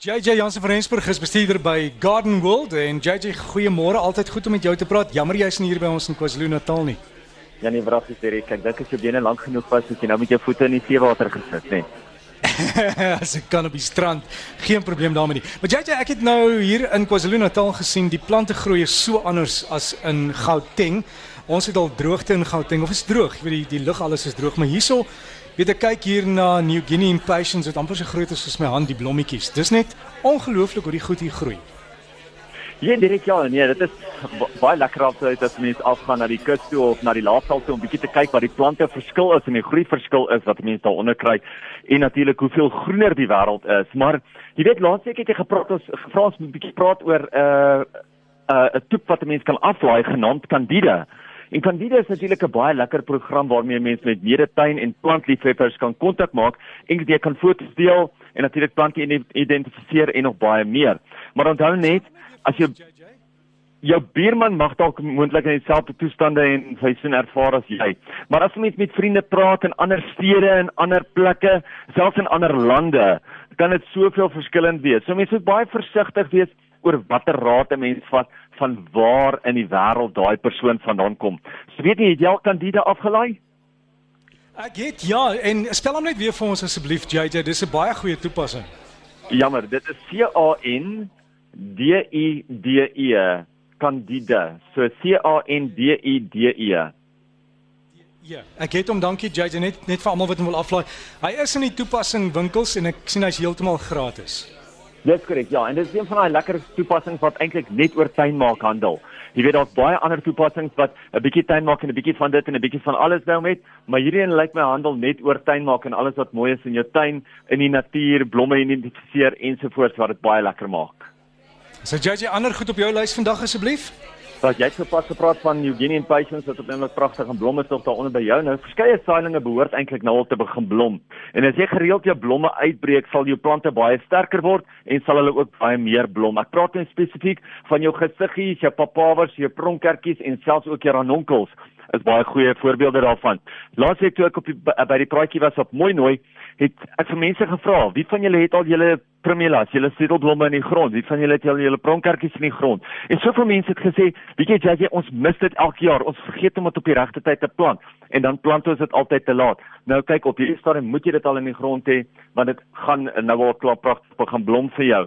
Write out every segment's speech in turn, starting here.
JJ Jansen van Rensburg is bestuurder by Garden World en JJ goeiemôre, altyd goed om met jou te praat. Jammer jy's nie hier by ons in KwaZulu-Natal nie. Ja nee, wragtig Derek, ek dink as jou bene lank genoeg was, as jy nou met jou voete in die seewater gesit, nê. As ek kan op die strand, geen probleem daarmee nie. Maar JJ, ek het nou hier in KwaZulu-Natal gesien die plante groei so anders as in Gauteng. Ons het al droogte in Gauteng of is droog? Jy weet die die lug alles is droog, maar hierso weet ek kyk hier na New Guinea impatiens wat amper so groot is soos my hand die blommetjies. Dis net ongelooflik hoe die goed hier groei. Ja, direk ja, nee, dit is ba baie lekker altyd as mense afgaan na die kus toe of na die laafval toe om bietjie te kyk wat die plante verskil is en die groei verskil is wat mense daaronder kry en natuurlik hoeveel groener die wêreld is. Maar jy weet laas week het jy gepraat ons gevra ons 'n bietjie praat oor 'n uh, 'n uh, toep wat 'n mens kan aflaai genaamd Candida. En Candida is natuurlik 'n baie lekker program waarmee mense met medetuin en plantliefhebbers kan kontak maak en jy kan foto's deel en natuurlik plante identifiseer en nog baie meer. Maar onthou net as jy jou buurman mag dalk moontlik in dieselfde toestande en seisoen ervaar as jy. Maar as jy met met vriende praat in ander stede en ander plekke, selfs in ander lande, kan dit soveel verskillend wees. So mense moet baie versigtig wees oor watter raad 'n mens vat van waar in die wêreld daai persoon vandaan kom. So weet jy, het jy al kandidaat afgelaai? Ek het ja, en spel hom net weer vir ons asseblief JJ, dis 'n baie goeie toepassing. Jammer, dit is C A N D I D E Candida. So C A N D I D E. Ja, ek het hom dankie JJ net net vir almal wat hom wil aflaai. Hy is in die toepassing winkels en ek sien hy's heeltemal gratis. Dis korrek. Ja, en dit is een van daai lekker toepassings wat eintlik net oor tuin maak handel. Jy weet daar's baie ander toepassings wat 'n bietjie tuin maak en 'n bietjie van dit en 'n bietjie van alles nou met, maar hierdie een lyk my handel net oor tuin maak en alles wat mooi is in jou tuin, in die natuur, blomme identifiseer ensovoorts wat dit baie lekker maak. So JJ, ander goed op jou lys vandag asseblief? Wat jy gepas gepraat van Eugenian patience wat op 'n pragtige blomme tog daaronder by jou nou. Verskeie saailinge behoort eintlik nou al te begin blom. En as jy gereeld jou blomme uitbreek sal jou plante baie sterker word en sal hulle ook baie meer blom. Ek praat net spesifiek van jou gesiggies jou papawers jou pronkertjies en selfs ook jou ranonkels is baie goeie voorbeelde daarvan. Laasweek toe ek op die, by die praatjie was op Mooi Nooi, het ek vir mense gevra, wie van julle het al julle primelas, julle sedelblomme in die grond? Wie van julle het al julle pronkertjies in die grond? En soveel mense het gesê, weet jy jy ons mis dit elke jaar. Ons vergeet om dit op die regte tyd te plant en dan plant ons dit altyd te laat. Nou kyk op hierdie stadium moet jy dit al in die grond hê want dit gaan nou al klaar pragtig begin blom vir jou.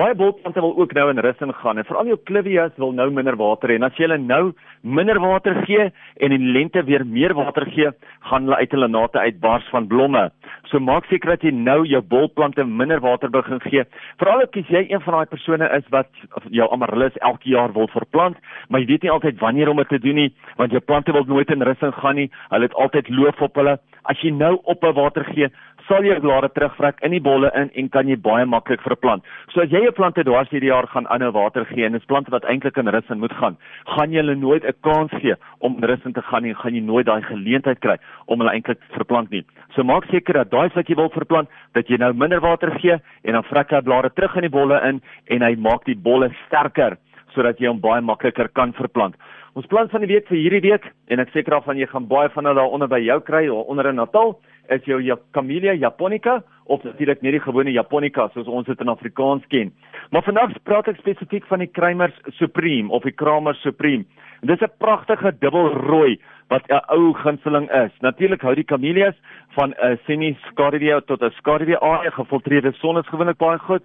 Baie bolplante wil ook nou in rus ingaan en veral jou clivias wil nou minder water hê. En as jy hulle nou minder water gee en in lente weer meer water gee, gaan hulle uit hulle nate uitbars van blomme. So maak seker dat jy nou jou bolplante minder water begin gee. Veral as jy een van daai persone is wat jou amaryllis elke jaar wil verplant, maar jy weet nie altyd wanneer om dit te doen nie, want jou plante wil nooit in rus ingaan nie. Hulle het altyd loof op hulle. As jy nou op 'n water gee, sal jy blare terugvrek in die bolle in en kan jy baie maklik verplant. So as jy 'n plante dwars hierdie jaar gaan aanhou water gee en dis plante wat eintlik in rus in moet gaan, gaan jy hulle nooit 'n kans gee om in rus in te gaan nie, gaan jy nooit daai geleentheid kry om hulle eintlik verplant nie. So maak seker dat daai wat jy wil verplant, dat jy nou minder water gee en dan vrek hy blare terug in die bolle in en hy maak die bolle sterker sodat jy hom baie makliker kan verplant. Ons plan van die week vir hierdie week en ek seker af van jy gaan baie van hulle daaronder by jou kry onder in Natal is jou Camellia japonica of natuurlik net die gewone japonica soos ons dit in Afrikaans ken. Maar vandag praat ek spesifiek van die Kramers Supreme of die Kramer Supreme. En dis 'n pragtige dubbelrooi wat 'n ou gunsteling is. Natuurlik hou die Camellias van 'n semi-scardia tot 'n scardia area gefiltreerde son is gewoonlik baie goed,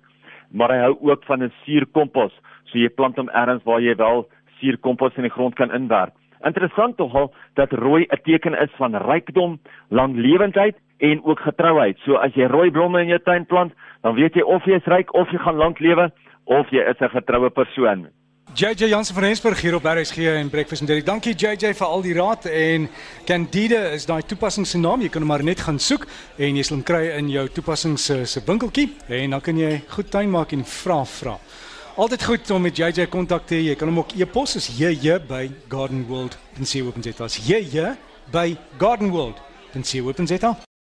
maar hy hou ook van 'n suurkompos. So jy plant hom elders waar jy wel suurkompos in die grond kan inwerk. Interessant togal dat rooi 'n teken is van rykdom, langlewendheid en ook getrouheid. So as jy rooi blomme in jou tuin plant, dan weet jy of jy is ryk of jy gaan lank lewe of jy is 'n getroue persoon. JJ Jansen van Rensburg hier op RSG en Breakfast and Dairy. Dankie JJ vir al die raad en Candida is daai toepassing se naam. Jy kan hom maar net gaan soek en jy sal hom kry in jou toepassing se se winkeltjie en dan kan jy goed tuin maak en vra vra. Altyd goed om met JJ kontak te hê. Jy kan hom ook e-pos as JJ by gardenworld.co.za. JJ by gardenworld.co.za.